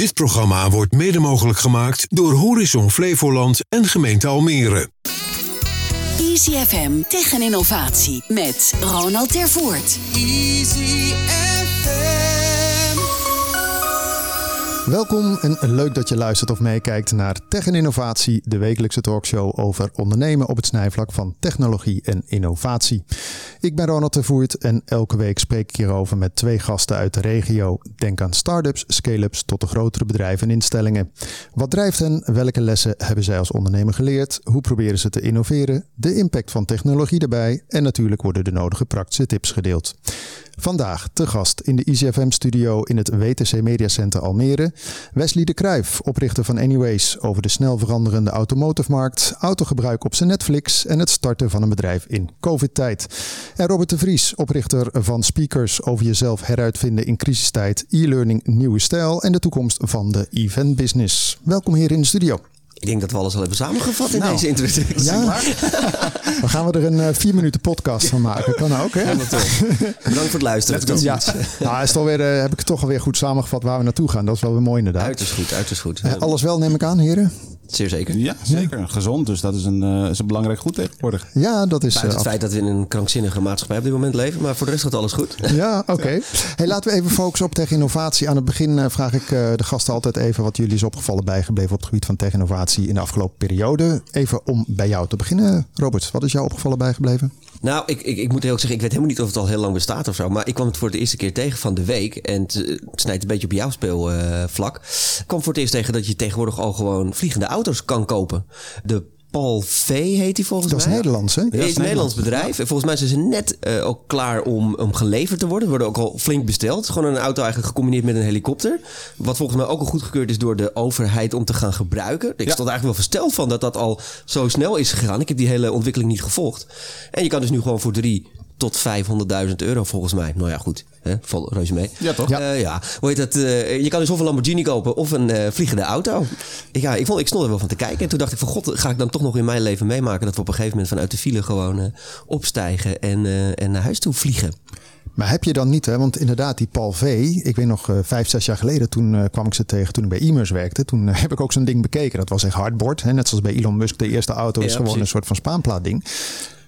Dit programma wordt mede mogelijk gemaakt door Horizon Flevoland en gemeente Almere. Easy FM Tech en Innovatie met Ronald Tervoort. Easy Welkom en leuk dat je luistert of meekijkt naar Tech en Innovatie, de wekelijkse talkshow over ondernemen op het snijvlak van technologie en innovatie. Ik ben Ronald Tervoort en elke week spreek ik hierover met twee gasten uit de regio. Denk aan start-ups, scale-ups tot de grotere bedrijven en instellingen. Wat drijft hen? Welke lessen hebben zij als ondernemer geleerd? Hoe proberen ze te innoveren? De impact van technologie daarbij en natuurlijk worden de nodige praktische tips gedeeld. Vandaag te gast in de ICFM-studio in het WTC Media Center Almere. Wesley de Kruijf, oprichter van Anyways, over de snel veranderende automotive-markt, autogebruik op zijn Netflix en het starten van een bedrijf in COVID-tijd. En Robert de Vries, oprichter van Speakers over jezelf heruitvinden in crisistijd, e-learning, nieuwe stijl en de toekomst van de event business. Welkom hier in de studio. Ik denk dat we alles al hebben samengevat in nou, deze introductie. Ja, dan gaan we er een uh, vier minuten podcast van maken. Kan ook, hè? Bedankt voor het luisteren. Dat ja, nou, is alweer, uh, heb ik toch alweer goed samengevat waar we naartoe gaan. Dat is wel weer mooi inderdaad. Uiterst goed, uiterst goed. Uh, alles wel, neem ik aan, heren? Zeer zeker. Ja, zeker. Gezond, dus dat is een, uh, is een belangrijk goed tegenwoordig. Ja, dat is... Buiten het feit dat we in een krankzinnige maatschappij op dit moment leven, maar voor de rest gaat alles goed. Ja, oké. Hey, laten we even focussen op tech-innovatie. Aan het begin uh, vraag ik uh, de gasten altijd even wat jullie is opgevallen bijgebleven op het gebied van tech-innovatie in de afgelopen periode. Even om bij jou te beginnen. Robert, wat is jou opgevallen bijgebleven? Nou, ik, ik, ik moet heel zeggen, ik weet helemaal niet of het al heel lang bestaat of zo. Maar ik kwam het voor de eerste keer tegen van de week. En het, snijdt een beetje op jouw speelvlak. ik kwam voor het eerst tegen dat je tegenwoordig al gewoon vliegende auto's kan kopen. De Paul V heet hij volgens mij. Dat is Nederlands, hè? Het is een Nederlands bedrijf. En volgens mij zijn ze net uh, ook klaar om, om geleverd te worden. Worden ook al flink besteld. Gewoon een auto eigenlijk gecombineerd met een helikopter. Wat volgens mij ook al goedgekeurd is door de overheid om te gaan gebruiken. Ik ja. stond eigenlijk wel versteld van dat dat al zo snel is gegaan. Ik heb die hele ontwikkeling niet gevolgd. En je kan dus nu gewoon voor drie tot 500.000 euro volgens mij. Nou ja, goed. Hè? Vol reuze mee. Ja, toch? Ja. Uh, ja. Hoe heet dat? Uh, je kan dus of een Lamborghini kopen of een uh, vliegende auto. Ja, ik, vond, ik stond er wel van te kijken. En toen dacht ik van god, ga ik dan toch nog in mijn leven meemaken... dat we op een gegeven moment vanuit de file gewoon opstijgen en, en naar huis toe vliegen. Maar heb je dan niet, hè? want inderdaad, die Paul V. Ik weet nog, uh, vijf, zes jaar geleden, toen uh, kwam ik ze tegen toen ik bij e werkte. Toen uh, heb ik ook zo'n ding bekeken. Dat was echt hardboard. Hè? Net zoals bij Elon Musk, de eerste auto ja, is gewoon precies. een soort van spaanplaatding.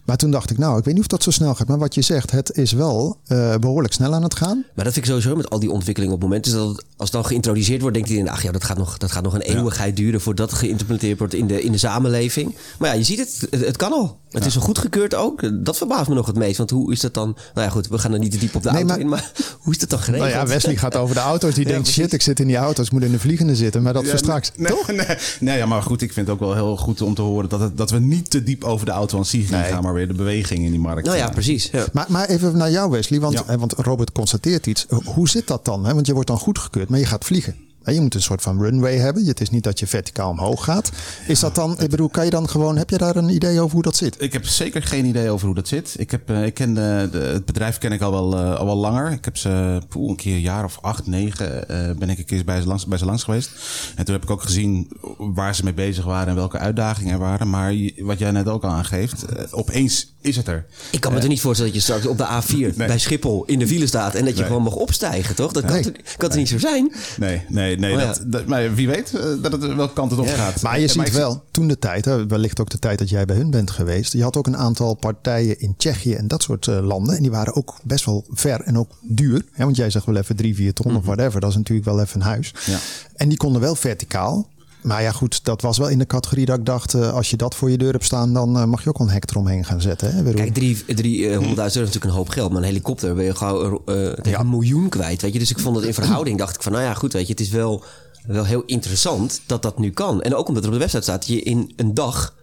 Maar toen dacht ik, nou, ik weet niet of dat zo snel gaat. Maar wat je zegt, het is wel uh, behoorlijk snel aan het gaan. Maar dat vind ik sowieso met al die ontwikkelingen op het moment. Dus dat het, als het dan geïntroduceerd wordt, denkt iedereen, ach ja, dat gaat nog, dat gaat nog een eeuwigheid duren voordat het geïmplementeerd wordt in de, in de samenleving. Maar ja, je ziet het, het, het kan al. Het ja. is zo goedgekeurd ook. Dat verbaast me nog het meest. Want hoe is dat dan? Nou ja, goed, we gaan er niet te diep op de nee, auto maar, in. Maar hoe is dat dan geregeld? Nou ja, Wesley gaat over de auto's. Die ja, denkt, shit, ik zit in die auto's. Ik moet in de vliegende zitten. Maar dat ja, voor straks. Nee, toch? Nee, nee, ja, maar goed, ik vind het ook wel heel goed om te horen dat, het, dat we niet te diep over de auto aan nee. gaan. Maar weer de beweging in die markt. Nou ja, precies. Ja. Maar, maar even naar jou, Wesley. Want, want Robert constateert iets. Hoe zit dat dan? Hè? Want je wordt dan goedgekeurd, maar je gaat vliegen. Je moet een soort van runway hebben. Het is niet dat je verticaal omhoog gaat. Is dat dan, ik bedoel, kan je dan gewoon, heb je daar een idee over hoe dat zit? Ik heb zeker geen idee over hoe dat zit. Ik, heb, ik ken de, de, het bedrijf ken ik al wel, uh, al wel langer. Ik heb ze poeh, een keer een jaar of acht, negen uh, ben ik een keer bij ze, langs, bij ze langs geweest. En toen heb ik ook gezien waar ze mee bezig waren en welke uitdagingen er waren. Maar wat jij net ook al aangeeft, uh, opeens is het er. Ik kan me er niet voorstellen dat je straks op de A4 nee. bij Schiphol in de file staat en dat je nee. gewoon mag opstijgen, toch? Dat nee. kan, kan het niet zo zijn? Nee, nee, nee. Oh, ja. dat, dat, maar wie weet dat het welke kant het op ja. gaat. Maar je ziet maar wel, toen de tijd, hè, wellicht ook de tijd dat jij bij hun bent geweest. Je had ook een aantal partijen in Tsjechië en dat soort uh, landen. En die waren ook best wel ver en ook duur. Hè, want jij zegt wel even drie, vier ton mm -hmm. of whatever. Dat is natuurlijk wel even een huis. Ja. En die konden wel verticaal. Maar ja, goed, dat was wel in de categorie dat ik dacht... Uh, als je dat voor je deur hebt staan... dan uh, mag je ook een hek eromheen gaan zetten. Hè? Kijk, 300.000 uh, euro is natuurlijk een hoop geld. Maar een helikopter ben je gauw ja. een miljoen kwijt. Weet je? Dus ik vond het in verhouding... dacht ik van, nou ja, goed, weet je, het is wel, wel heel interessant dat dat nu kan. En ook omdat er op de website staat... je in een dag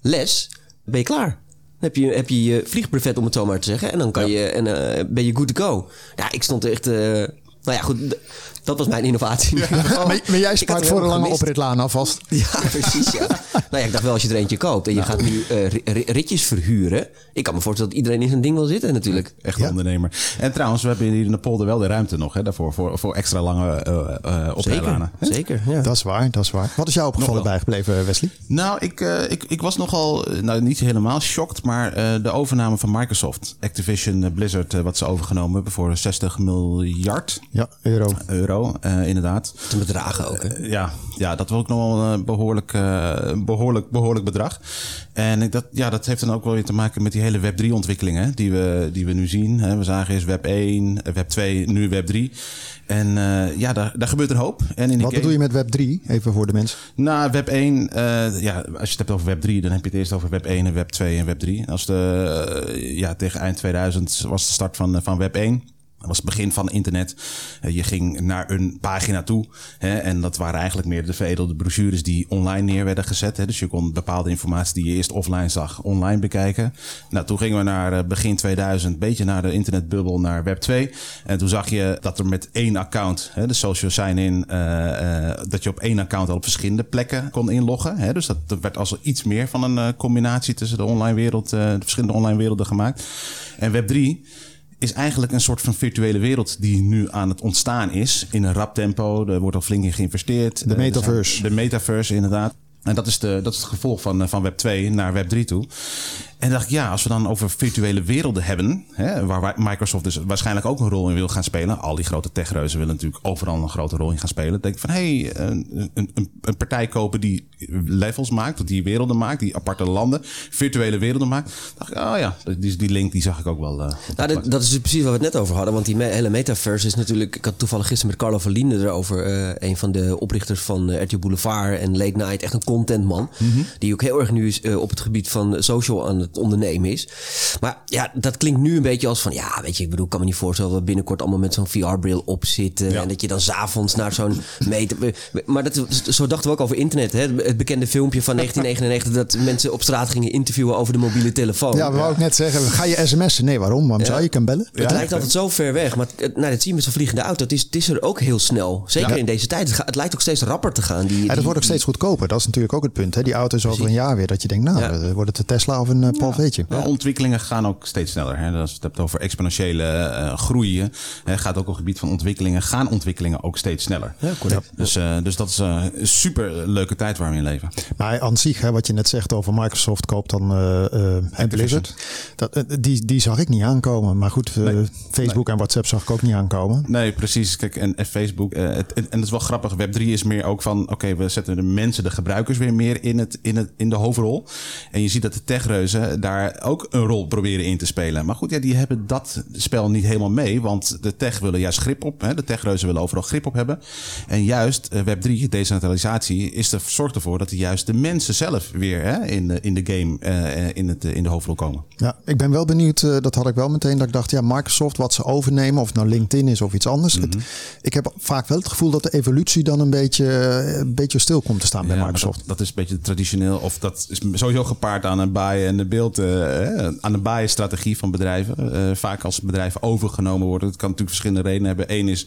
les ben je klaar. Heb je, heb je je vliegbrevet, om het zo maar te zeggen. En dan kan ja. je, en, uh, ben je good to go. Ja, ik stond echt... nou ja, goed dat was mijn innovatie. Ja. Oh, maar, maar, jij spaart voor een lange opritlaan alvast. Ja, precies. Ja. nou ja, ik dacht wel als je er eentje koopt en je gaat nu uh, ritjes verhuren. Ik kan me voorstellen dat iedereen in zijn ding wil zitten natuurlijk. Echt ja. ondernemer. En trouwens, we hebben hier in de polder wel de ruimte nog hè, daarvoor. Voor, voor extra lange uh, uh, Zeker, zeker ja. Dat is waar, dat is waar. Wat is jou opgevallen bijgebleven, Wesley? Nou, ik, uh, ik, ik was nogal, nou niet helemaal shocked, maar uh, de overname van Microsoft. Activision Blizzard, wat ze overgenomen hebben voor 60 miljard ja, euro. euro. Euro, uh, inderdaad. Te bedragen ook, hè? Uh, ja, ja, dat was ook nog wel een behoorlijk, behoorlijk, behoorlijk bedrag. En ik dat, ja, dat heeft dan ook wel weer te maken met die hele Web 3 ontwikkelingen die we, die we nu zien. Hè. We zagen eerst Web 1, Web 2, nu Web 3. En ja, daar, daar gebeurt een hoop. En in Wat bedoel je met Web 3? Even voor de mensen. Nou, Web 1, uh, ja, als je het hebt over Web 3, dan heb je het eerst over Web 1 en Web 2 en Web 3. Als de, ja, tegen eind 2000 was de start van, van Web 1. Dat was het begin van internet. Je ging naar een pagina toe. Hè, en dat waren eigenlijk meer de veredelde brochures die online neer werden gezet. Hè. Dus je kon bepaalde informatie die je eerst offline zag, online bekijken. Nou, toen gingen we naar begin 2000, beetje naar de internetbubbel, naar Web 2. En toen zag je dat er met één account, hè, de social sign-in, uh, dat je op één account al op verschillende plekken kon inloggen. Hè. Dus dat, werd als iets meer van een combinatie tussen de online wereld, de verschillende online werelden gemaakt. En Web 3 is eigenlijk een soort van virtuele wereld die nu aan het ontstaan is. In een rap tempo. Er wordt al flink in geïnvesteerd. De metaverse. De metaverse, inderdaad. En dat is, de, dat is het gevolg van, van Web 2 naar Web 3 toe. En dacht ik, ja, als we dan over virtuele werelden hebben, hè, waar Microsoft dus waarschijnlijk ook een rol in wil gaan spelen. Al die grote techreuzen willen natuurlijk overal een grote rol in gaan spelen. Denk ik van, hé, hey, een, een, een partij kopen die levels maakt, die werelden maakt, die aparte landen, virtuele werelden maakt. dacht ik, oh ja, die, die link die zag ik ook wel. Uh, nou, dat, dat, is dus precies waar we het net over hadden. Want die hele metaverse is natuurlijk, ik had toevallig gisteren met Carlo Verlinde erover, uh, een van de oprichters van uh, RTL Boulevard en Late Night, echt een contentman. Mm -hmm. Die ook heel erg nu is op het gebied van social aan het ondernemen is. Maar ja, dat klinkt nu een beetje als van, ja, weet je, ik bedoel, ik kan me niet voorstellen dat we binnenkort allemaal met zo'n VR-bril op zitten. Ja. En dat je dan s'avonds naar zo'n meter. Maar dat, zo dachten we ook over internet. Hè? Het bekende filmpje van 1999 dat mensen op straat gingen interviewen over de mobiele telefoon. Ja, we wou ook net zeggen, ga je sms'en? Nee, waarom? Waarom ja. zou je kan bellen? Het lijkt altijd zo ver weg. Maar nou, dat zie je met zo'n vliegende auto. Het is, het is er ook heel snel. Zeker in deze tijd. Het, gaat, het, lijkt ook steeds rapper te gaan. Die, ja, dat wordt ook steeds goedkoper. Dat is natuurlijk ook het punt. Hè? Die auto is over een jaar weer dat je denkt, nou, wordt het de Tesla of een uh, Paul Veetje. Ja. Ontwikkelingen gaan ook steeds sneller. Hè. Als je het hebt over exponentiële uh, groeien, hè, gaat ook op het gebied van ontwikkelingen, gaan ontwikkelingen ook steeds sneller. Ja, correct. Dus, uh, dus dat is een super leuke tijd waar we in leven. Maar aan zich, hè, wat je net zegt over Microsoft koopt dan uh, en Blizzard, dat, die, die zag ik niet aankomen. Maar goed, nee. Facebook nee. en WhatsApp zag ik ook niet aankomen. Nee, precies. Kijk, en, en Facebook, het, en dat is wel grappig. Web 3 is meer ook van, oké, okay, we zetten de mensen, de gebruikers weer meer in, het, in, het, in de hoofdrol. En je ziet dat de techreuzen daar ook een rol proberen in te spelen. Maar goed, ja, die hebben dat spel niet helemaal mee. Want de tech willen juist grip op. Hè? De techreuzen willen overal grip op hebben. En juist uh, Web3, decentralisatie, is er, zorgt ervoor dat er juist de mensen zelf weer hè, in, de, in de game uh, in, het, in de hoofdrol komen. Ja, ik ben wel benieuwd. Uh, dat had ik wel meteen. Dat ik dacht, ja, Microsoft, wat ze overnemen. Of het nou LinkedIn is of iets anders. Mm -hmm. het, ik heb vaak wel het gevoel dat de evolutie dan een beetje, een beetje stil komt te staan bij ja, Microsoft. Dat, dat, is een beetje traditioneel. Of dat is sowieso gepaard aan een buy en de beeld. aan de buy strategie van bedrijven. Uh, vaak als bedrijven overgenomen worden. Het kan natuurlijk verschillende redenen hebben. Eén is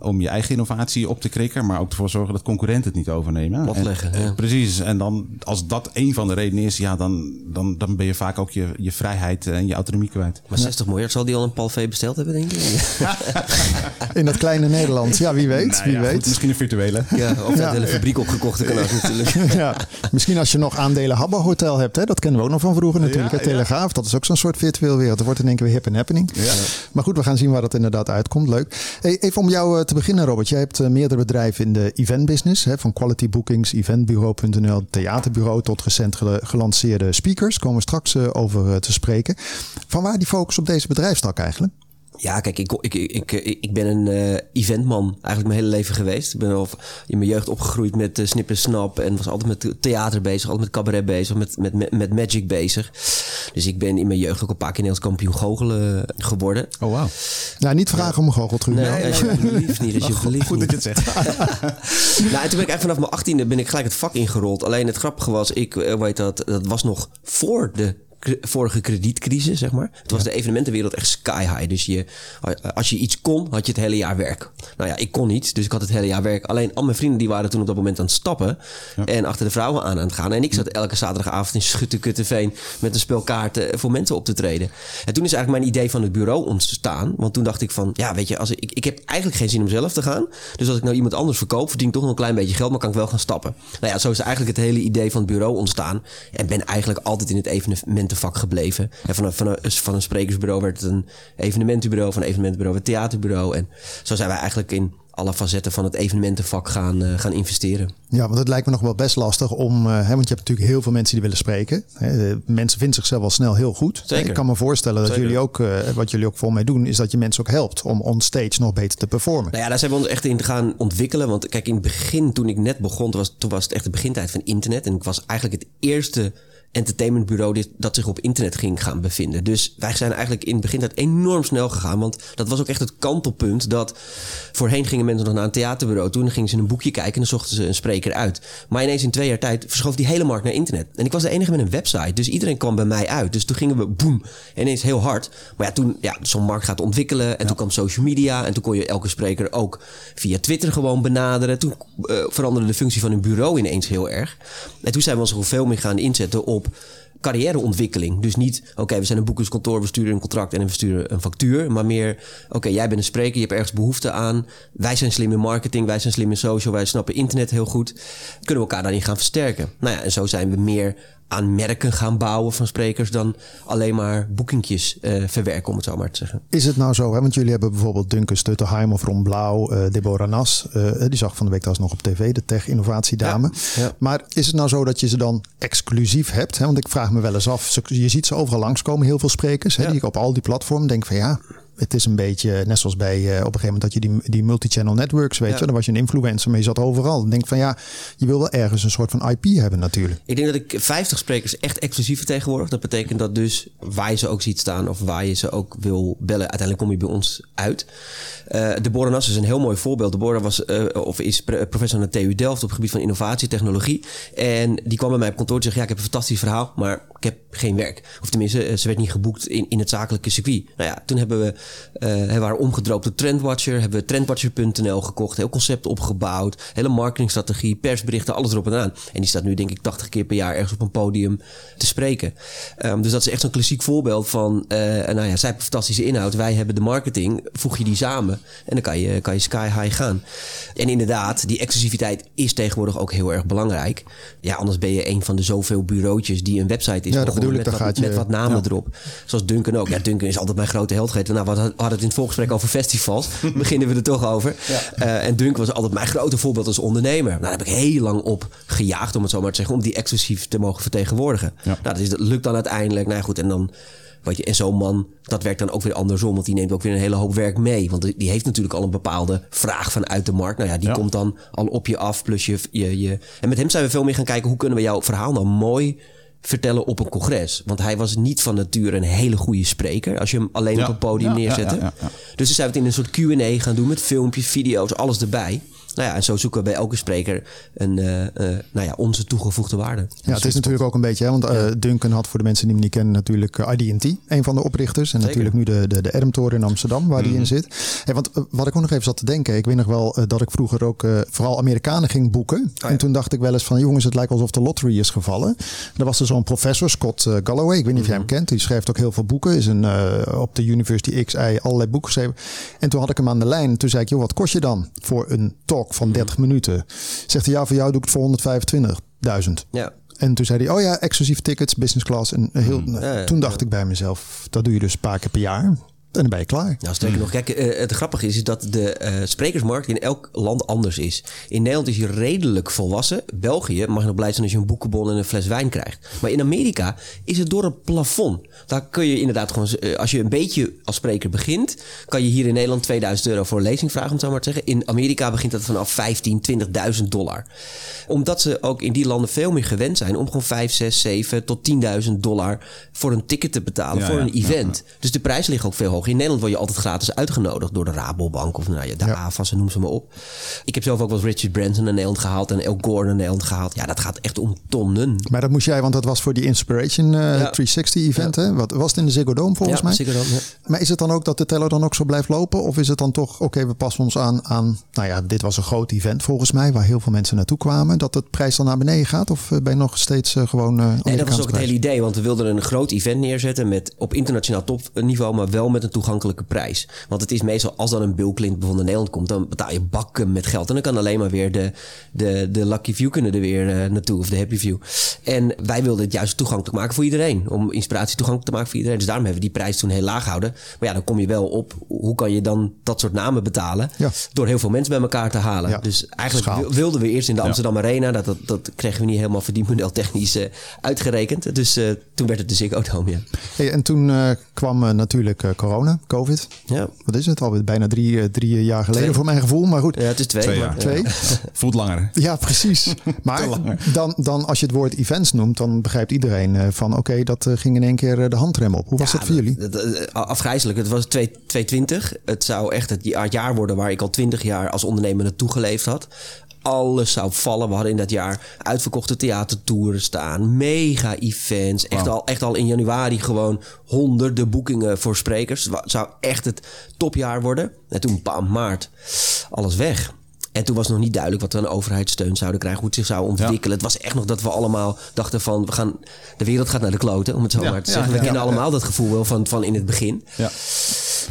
om je eigen innovatie op te krikken, maar ook ervoor zorgen dat concurrenten het niet overnemen. Platleggen, en, ja. Precies. En dan, als dat een van de redenen is, ja, dan, dan, dan ben je vaak ook je, je vrijheid en je autonomie kwijt. Maar 60 miljard zal die al een Palvee besteld hebben, denk ik? In dat kleine Nederland. Ja, wie weet. Nou wie ja, weet. Goed, misschien een virtuele. Ja, of ja. de hele fabriek opgekocht kan ook natuurlijk. ja. Misschien als je nog aandelen Habba Hotel hebt, hè? dat kennen we ook nog van vroeger natuurlijk. Ja, hè? Telegraaf, dat is ook zo'n soort virtueel wereld. Er wordt in één keer weer hip en happening. Ja. Maar goed, we gaan zien waar dat inderdaad uitkomt. Leuk. Hey, even om jou uh, te beginnen, Robert. Jij hebt uh, meerdere bedrijven in de event business. Hè, van Quality Bookings, eventbureau.nl, theaterbureau tot recent gel gelanceerde speakers. Komen we straks uh, over uh, te spreken. Van waar die focus op deze bedrijfstak eigenlijk? Ja, kijk, ik, ik, ik, ik ben een uh, eventman eigenlijk mijn hele leven geweest. Ik ben al in mijn jeugd opgegroeid met uh, Snip en Snap. En was altijd met theater bezig, altijd met cabaret bezig, met, met, met, magic bezig. Dus ik ben in mijn jeugd ook een paar keer Nederlands kampioen goochelen geworden. Oh, wauw. Nou, niet vragen om een goocheltruc. Nee, alsjeblieft niet. Alsjeblieft Goed dat je het zegt. nou, en toen ben ik eigenlijk vanaf mijn achttiende ben ik gelijk het vak ingerold. Alleen het grappige was, ik weet dat, dat was nog voor de vorige kredietcrisis, zeg maar. Het was ja. de evenementenwereld echt sky high. Dus je, als je iets kon, had je het hele jaar werk. Nou ja, ik kon niet, dus ik had het hele jaar werk. Alleen al mijn vrienden die waren toen op dat moment aan het stappen. Ja. En achter de vrouwen aan aan het gaan. En ik zat elke zaterdagavond in Schuttekutteveen met een spel kaarten voor mensen op te treden. En toen is eigenlijk mijn idee van het bureau ontstaan. Want toen dacht ik van, ja weet je, als ik, ik heb eigenlijk geen zin om zelf te gaan. Dus als ik nou iemand anders verkoop, verdien ik toch nog een klein beetje geld, maar kan ik wel gaan stappen. Nou ja, zo is eigenlijk het hele idee van het bureau ontstaan. En ben eigenlijk altijd in het evenement vak gebleven. En van een, van, een, van een sprekersbureau werd het een evenementenbureau, van een evenementenbureau werd een theaterbureau. En zo zijn wij eigenlijk in alle facetten van het evenementenvak gaan, eh, gaan investeren. Ja, want het lijkt me nog wel best lastig om, uh, hè, want je hebt natuurlijk heel veel mensen die willen spreken. Hè, mensen vinden zichzelf wel snel heel goed. Zeker. Ik kan me voorstellen dat Zeker. jullie ook, uh, wat jullie ook voor mij doen, is dat je mensen ook helpt om on stage nog beter te performen. Nou ja, daar zijn we ons echt in gaan ontwikkelen. Want kijk, in het begin, toen ik net begon, was, toen was het echt de begintijd van internet. En ik was eigenlijk het eerste entertainmentbureau dat zich op internet ging gaan bevinden. Dus wij zijn eigenlijk in het begin dat enorm snel gegaan. Want dat was ook echt het kantelpunt dat voorheen gingen mensen nog naar een theaterbureau. Toen gingen ze een boekje kijken en dan zochten ze een spreker uit. Maar ineens in twee jaar tijd verschoof die hele markt naar internet. En ik was de enige met een website. Dus iedereen kwam bij mij uit. Dus toen gingen we boem. Ineens heel hard. Maar ja, toen ja, zo'n markt gaat ontwikkelen. En ja. toen kwam social media. En toen kon je elke spreker ook via Twitter gewoon benaderen. Toen uh, veranderde de functie van een bureau ineens heel erg. En toen zijn we ons veel meer gaan inzetten op carrièreontwikkeling. Dus niet, oké, we zijn een boekingskantoor, we sturen een contract en we sturen een factuur. Maar meer, oké, jij bent een spreker, je hebt ergens behoefte aan. Wij zijn slim in marketing, wij zijn slim in social, wij snappen internet heel goed. Kunnen we elkaar daarin gaan versterken? Nou ja, en zo zijn we meer aan merken gaan bouwen van sprekers dan alleen maar boekingjes uh, verwerken, om het zo maar te zeggen. Is het nou zo, hè? want jullie hebben bijvoorbeeld Duncan Stutterheim of Ron Blauw, uh, Deborah Nas, uh, die zag van de week trouwens nog op tv, de tech-innovatiedame. Ja, ja. Maar is het nou zo dat je ze dan exclusief hebt? Hè? Want ik vraag me wel eens af, je ziet ze overal langskomen, heel veel sprekers, hè, ja. die ik op al die platformen denk van ja, het is een beetje net zoals bij uh, op een gegeven moment dat je die, die multi-channel networks, weet ja. je, dan was je een influencer, maar je zat overal. Dan denk van ja, je wil wel ergens een soort van IP hebben natuurlijk. Ik denk dat ik 50 sprekers echt exclusief vertegenwoordig. Dat betekent dat dus waar je ze ook ziet staan of waar je ze ook wil bellen, uiteindelijk kom je bij ons uit. Uh, Deborah Nass is een heel mooi voorbeeld. Deborah was, uh, of is professor aan de TU Delft op het gebied van innovatie, technologie. En die kwam bij mij op kantoor en zei: Ja, ik heb een fantastisch verhaal, maar ik heb geen werk. Of tenminste, ze werd niet geboekt in, in het zakelijke circuit. Nou ja, toen hebben we, we waren omgedropt op Trendwatcher, hebben we trendwatcher.nl gekocht, heel concept opgebouwd, hele marketingstrategie, persberichten, alles erop en aan. En die staat nu, denk ik, 80 keer per jaar ergens op een podium te spreken. Um, dus dat is echt zo'n klassiek voorbeeld van, nou ja, zij hebben fantastische inhoud, wij hebben de marketing, voeg je die samen. En dan kan je, kan je sky high gaan. En inderdaad, die exclusiviteit is tegenwoordig ook heel erg belangrijk. Ja, anders ben je een van de zoveel bureautjes die een website is. Ja, dat bedoel ik. Met, wat, je, namen ja. erop. Zoals Duncan ook. Ja, Duncan is altijd mijn grote held. Nou, we hadden het in het voorgesprek over festivals. beginnen we er toch over. Ja. Uh, en Duncan was altijd mijn grote voorbeeld als ondernemer. Nou, daar heb ik heel lang op gejaagd, om het zo maar te zeggen. Om die exclusief te mogen vertegenwoordigen. Ja. Nou, dat, is, dat lukt dan uiteindelijk. Nou goed, en dan... Weet je, en zo'n man, dat werkt dan ook weer andersom. Want die neemt ook weer een hele hoop werk mee. Want die heeft natuurlijk al een bepaalde vraag vanuit de markt. Nou ja, die ja. komt dan al op je af. Plus je, je, je. En met hem zijn we veel meer gaan kijken hoe kunnen we jouw verhaal nou mooi vertellen op een congres. Want hij was niet van nature een hele goede spreker. Als je hem alleen ja. op een podium ja, neerzette. Ja, dus toen zijn we het in een soort Q&A gaan doen met filmpjes, video's, alles erbij. Nou ja, en zo zoeken we bij elke spreker een, uh, uh, nou ja, onze toegevoegde waarde. Ja, het is natuurlijk ook een beetje, hè, want uh, Duncan had voor de mensen die hem niet kennen natuurlijk ID&T, een van de oprichters. En Zeker. natuurlijk nu de, de, de Ermtoren in Amsterdam, waar mm. die in zit. Hey, want wat ik ook nog even zat te denken, ik weet nog wel dat ik vroeger ook vooral Amerikanen ging boeken. Oh, ja. En toen dacht ik wel eens van, jongens, het lijkt alsof de lottery is gevallen. Er was er zo'n professor, Scott Galloway, ik weet niet of jij hem kent. Die schrijft ook heel veel boeken, is een, op de University XI allerlei boeken geschreven. En toen had ik hem aan de lijn. Toen zei ik, joh, wat kost je dan voor een talk van 30 minuten. Zegt hij, ja, voor jou doe ik het voor 125.000. Ja. En toen zei hij, oh ja, exclusief tickets, business class. En heel, Ja, ja, toen dacht ik bij mezelf, dat doe je dus een paar keer per jaar. En dan ben je klaar. Nou, sterker nog, kijk, uh, het grappige is, is dat de uh, sprekersmarkt in elk land anders is. In Nederland is je redelijk volwassen. België mag je nog blij zijn als je een boekenbon en een fles wijn krijgt. Maar in Amerika is het door een plafond. Daar kun je inderdaad gewoon, uh, als je een beetje als spreker begint, kan je hier in Nederland 2000 euro voor een lezing vragen, om het zo maar te zeggen. In Amerika begint dat vanaf 15, 20.000 dollar. Omdat ze ook in die landen veel meer gewend zijn om gewoon 5, 6, 7 tot 10.000 dollar voor een ticket te betalen, Ja, voor ja, een event. ja, Dus de prijs ligt ook veel hoger. In Nederland word je altijd gratis uitgenodigd door de Rabobank of nou ja, de Ja. AFAS, noem ze maar op. Ik heb zelf ook eens Richard Branson naar Nederland gehaald en El Gore naar Nederland gehaald. Ja, dat gaat echt om tonnen. Maar dat moest jij, want dat was voor die Inspiration eh, 360 event. Hè? Wat, was het in de Ziggo Dome volgens ja, mij? dan. Ja. Maar is het dan ook dat de teller dan ook zo blijft lopen? Of is het dan toch, oké, we passen ons aan aan... Nou ja, dit was een groot event volgens mij, waar heel veel mensen naartoe kwamen. Dat de prijs dan naar beneden gaat? Of eh, ben je nog steeds eh, gewoon... eh Nee, dat was ook het hele idee, want we wilden een groot event neerzetten met op internationaal topniveau, maar wel met een een toegankelijke prijs. Want het is meestal, als dan een Bill Clinton bijvoorbeeld naar Nederland komt, dan betaal je bakken met geld. En dan kan alleen maar weer de, de, de Lucky View kunnen er weer uh, naartoe, of de Happy View. En wij wilden het juist toegankelijk maken voor iedereen. Om inspiratie toegankelijk te maken voor iedereen. Dus daarom hebben we die prijs toen heel laag gehouden. Maar ja, dan kom je wel op, hoe kan je dan dat soort namen betalen? Ja. Door heel veel mensen bij elkaar te halen. Ja. Dus eigenlijk wilden we eerst in de Amsterdam Arena. Dat, dat, dat kregen we niet helemaal verdienmodel technisch eh, uitgerekend. Dus eh, toen werd het de Ziggo Dome, ja. Hey, en toen eh, kwam eh, natuurlijk eh, corona, COVID. Ja, Wat is het? Alweer bijna drie, eh, drie jaar geleden Twee. voor mijn gevoel. Maar goed, ja het is twee. Twee jaar. twee. Voelt langer. Ja, precies. Maar dan, dan als je het woord events noemt, dan begrijpt iedereen eh, van oké, dat eh, ging in één keer de handrem op. Hoe was Ja, dat voor jullie? afgrijzelijk. Het was 2 2020. Het zou echt het jaar, het jaar worden waar ik al 20 jaar als ondernemer naartoe geleefd had. Alles zou vallen. We hadden in dat jaar uitverkochte theatertoeren staan. Mega events. Echt, al, echt al in januari gewoon honderden boekingen voor sprekers. Het zou echt het topjaar worden. En toen, bam, maart, alles weg. En toen was nog niet duidelijk wat we aan overheidssteun zouden krijgen, hoe het zich zou ontwikkelen. Het was echt nog dat we allemaal dachten van, we gaan, de wereld gaat naar de kloten, om het zo Ja, maar te zeggen. We kennen allemaal dat gevoel wel van, van in het begin. Ja.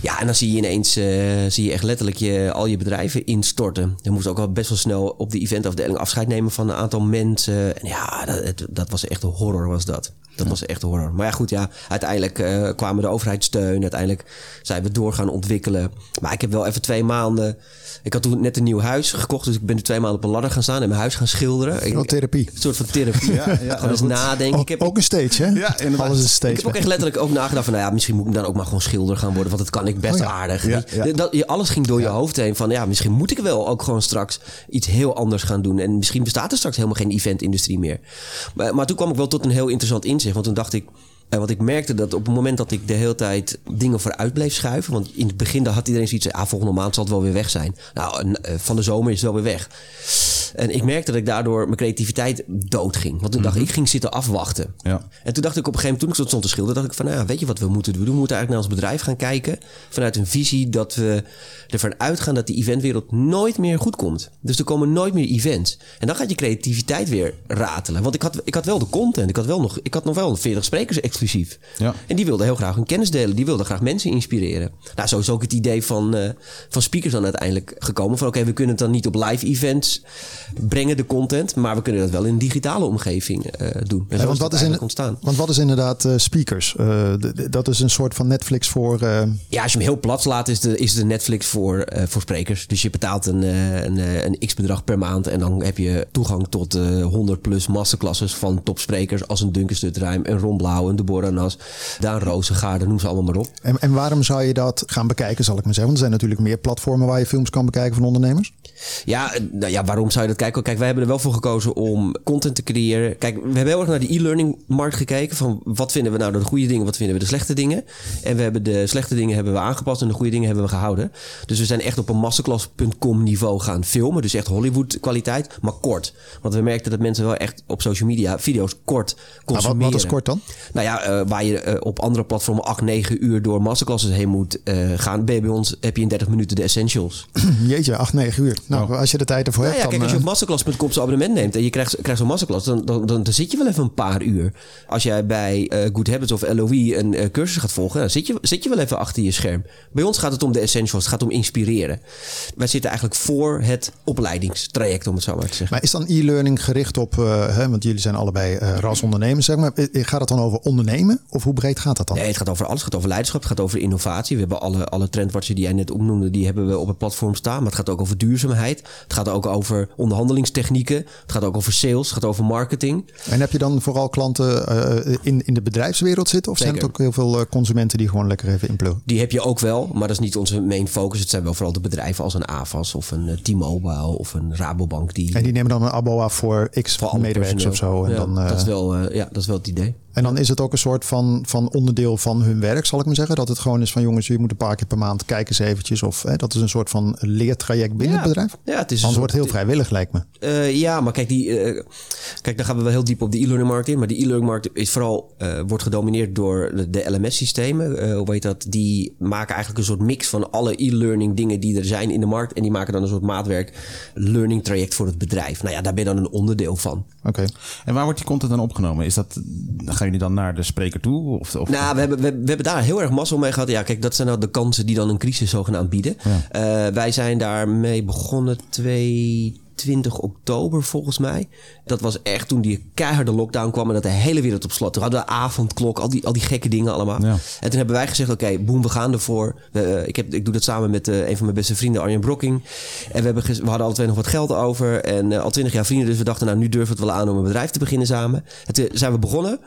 Ja, en dan zie je ineens eh, zie je echt letterlijk je, al je bedrijven instorten. Je moest ook wel best wel snel op de eventafdeling afscheid nemen van een aantal mensen. En ja, dat, dat was echt een horror was dat. Dat was echt een horror. Maar ja, goed, ja, uiteindelijk eh, kwamen de overheidssteun. Uiteindelijk zijn we door gaan ontwikkelen. Maar ik heb wel even twee maanden... Ik had toen net een nieuw huis gekocht, dus ik ben nu twee maanden op een ladder gaan staan en mijn huis gaan schilderen. Ik- therapie. Een soort van therapie. Ja, ja, Gewoon eens goed. nadenken. Ook, ik heb, ook een stage, hè? Ja, inderdaad. Alles is een stage. ik heb ook echt letterlijk ook nagedacht van, nou ja, misschien moet ik dan ook maar gewoon schilder gaan worden, want dat kan ik best Oh ja. aardig. Ja, Die- ja. Dat, je- alles ging door je hoofd heen van, ja, misschien moet ik wel ook gewoon straks iets heel anders gaan doen. En misschien bestaat er straks helemaal geen eventindustrie meer. Maar, maar toen kwam ik wel tot een heel interessant inzicht, want toen dacht ik, eh, want ik merkte dat op het moment dat ik de hele tijd dingen vooruit bleef schuiven. Want in het begin had iedereen zoiets ah, volgende maand zal het wel weer weg zijn. Nou, en, eh, van de zomer is het wel weer weg. En ik merkte dat ik daardoor mijn creativiteit doodging. Want toen dacht ik, ik ging zitten afwachten. Ja. En toen dacht ik op een gegeven moment, toen ik stond te schilderen, dacht ik van, nou weet je wat we moeten doen? We moeten eigenlijk naar ons bedrijf gaan kijken vanuit een visie dat we ervan uitgaan dat die eventwereld nooit meer goed komt. Dus er komen nooit meer events. En dan gaat je creativiteit weer ratelen. Want ik had, ik had wel de content, ik had, wel nog, ik had nog wel 40 sprekers exclusief. Ja. En die wilden heel graag hun kennis delen, die wilden graag mensen inspireren. Nou, zo is ook het idee van, eh, van speakers dan uiteindelijk gekomen. Van oké, we kunnen het dan niet op live events brengen, de content, maar we kunnen dat wel in een digitale omgeving eh, doen. Ja, want, wat is in, ontstaan. want wat is inderdaad eh, speakers? Eh, dat is een soort van Netflix voor. Ja, als je hem heel plat slaat, is de, is de Netflix voor, voor sprekers. Dus je betaalt een, een, een x-bedrag per maand. En dan heb je toegang tot eh 100 plus masterclasses van topsprekers. Als een Duncan Stutterheim, een Ron Blauw, een Deborah Nas, Daan Rozengaarden, noem ze allemaal maar op. en, en waarom zou je dat gaan bekijken, zal ik maar zeggen? Want er zijn natuurlijk meer platformen waar je films kan bekijken van ondernemers. Ja, nou ja, waarom zou je dat kijken? Kijk, wij hebben er wel voor gekozen om content te creëren. Kijk, we hebben heel erg naar de e-learning markt gekeken. Van wat vinden we nou de goede dingen, wat vinden we de slechte dingen. En we hebben de slechte dingen hebben we aangepast en de goede dingen hebben we gehouden. Dus we zijn echt op een masterclass.com niveau gaan filmen. Dus echt Hollywood kwaliteit, maar kort. Want we merkten dat mensen wel echt op social media video's kort Nou, wat, consumeren. wat is kort dan? Nou ja, eh, waar je eh, op andere platformen 8, 9 uur door masterclasses heen moet eh, gaan. Bij ons heb je in 30 minuten de essentials. Jeetje, 8, 9 uur. Nou, als je de tijd ervoor Nou hebt, ja, dan... op masterclass.com zo'n abonnement neemt en je krijgt, krijgt zo'n masterclass, dan, dan, dan, dan zit je wel even een paar uur. Als jij bij eh, Good Habits of LOE een eh, cursus gaat volgen, dan zit je, zit je wel even achter je scherm. Bij ons gaat het om de essentials, het gaat om inspireren. Wij zitten eigenlijk voor het opleidingstraject, om het zo maar te zeggen. Maar is dan e-learning gericht op, eh, hè, want jullie zijn allebei ras ondernemers, zeg maar. Gaat het dan over ondernemen? Of hoe breed gaat dat dan? Nee, het gaat over alles. Het gaat over leiderschap. Het gaat over innovatie. We hebben alle, alle trendwatchen die jij net opnoemde, die hebben we op het platform staan. Maar het gaat ook over duurzaamheid. Het gaat ook over onderhandelingstechnieken. Het gaat ook over sales. Het gaat over marketing. En heb je dan vooral klanten eh, in, in de bedrijfswereld zitten? Of zijn het ook heel veel eh, consumenten die gewoon lekker even inpluggen? Die heb je ook wel, maar dat is niet onze main focus. Het zijn wel vooral de bedrijven als een AVAS of een eh, T-Mobile of een Rabobank. Die En die nemen dan een abo af voor x voor medewerkers of zo. En, Ja, dan, dat is wel, ja, dat is wel het idee. En dan is het ook een soort van, van onderdeel van hun werk, zal ik maar zeggen. Dat het gewoon is van jongens, je moet een paar keer per maand kijken eens eventjes. Of hè, dat is een soort van leertraject binnen Ja. het bedrijf. Ja, het is een Anders wordt het soort- heel vrijwillig, lijkt me. Eh, ja, maar kijk, die, eh, Kijk, dan gaan we wel heel diep op de e-learning markt in. Maar die e-learning markt is vooral, uh, wordt gedomineerd door de, de LMS-systemen. Uh, hoe heet dat? Die maken eigenlijk een soort mix van alle e-learning dingen die er zijn in de markt. En die maken dan een soort maatwerk learning traject voor het bedrijf. Nou ja, daar ben je dan een onderdeel van. Oké. En waar wordt die content dan opgenomen? Is dat, gaan jullie dan naar de spreker toe? Of, of... Nou, we hebben, we, we, hebben daar heel erg mazzel mee gehad. Ja, kijk, dat zijn nou de kansen die dan een crisis zogenaamd bieden. Ja. Uh, wij zijn daarmee begonnen twee 20 oktober volgens mij. Dat was echt toen die keiharde lockdown kwam en dat de hele wereld op slot. Toen hadden we avondklok, al die, al die gekke dingen allemaal. Ja. En toen hebben wij gezegd, oké, okay, boem, we gaan ervoor. Uh, ik, heb, ik doe dat samen met uh, een van mijn beste vrienden, Arjen Brokking. En we, hebben we hadden alle twee nog wat geld over. En uh, al 20 jaar vrienden, dus we dachten, nou, nu durven we het wel aan om een bedrijf te beginnen samen. En toen zijn we begonnen.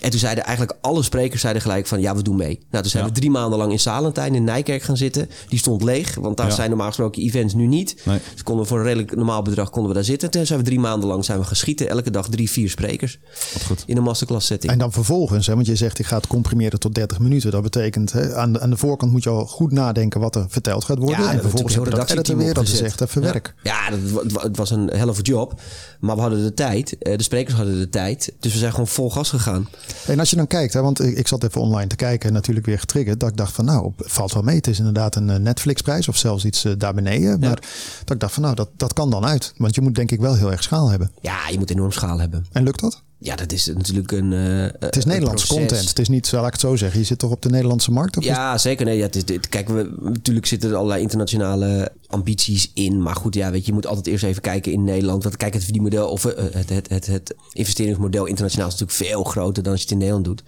En toen zeiden eigenlijk alle sprekers zeiden gelijk van ja, we doen mee. Nou, toen zijn ja. we drie maanden lang in Salentijn in Nijkerk gaan zitten. Die stond leeg, want daar ja. zijn normaal gesproken events nu niet. Nee. Dus konden we voor een redelijk normaal bedrag konden we daar zitten. Toen zijn we drie maanden lang zijn we geschieten. Elke dag drie, vier sprekers. goed. In een masterclass setting. En dan vervolgens, hè, want je zegt je gaat comprimeren tot 30 minuten. Dat betekent hè, aan, de, aan de voorkant moet je al goed nadenken wat er verteld gaat worden. Ja, en vervolgens heb je dat weer. Dat is echt even werk. Ja, dat, het was een helft job. Maar we hadden de tijd. De sprekers hadden de tijd. Dus we zijn gewoon vol gas gegaan. En als je dan kijkt hè, want ik zat even online te kijken en natuurlijk weer getriggerd. Dat ik dacht van nou, valt wel mee. Het is inderdaad een Netflix-prijs of zelfs iets daar beneden. Maar ja. dat ik dacht van nou, dat, dat kan dan uit. Want je moet denk ik wel heel erg schaal hebben. Ja, je moet enorm schaal hebben. En lukt dat? Ja, dat is natuurlijk een. Uh, het is Nederlands content. Het is niet, zal ik het zo zeggen. Je zit toch op de Nederlandse markt? Of ja, zeker. Nee, ja, het is, dit, kijk, we, natuurlijk zitten er allerlei internationale ambities in. Maar goed, ja, weet je, je moet altijd eerst even kijken in Nederland. Want kijk, het verdienmodel of uh, het, het, het, het investeringsmodel internationaal is natuurlijk veel groter dan als je het in Nederland doet.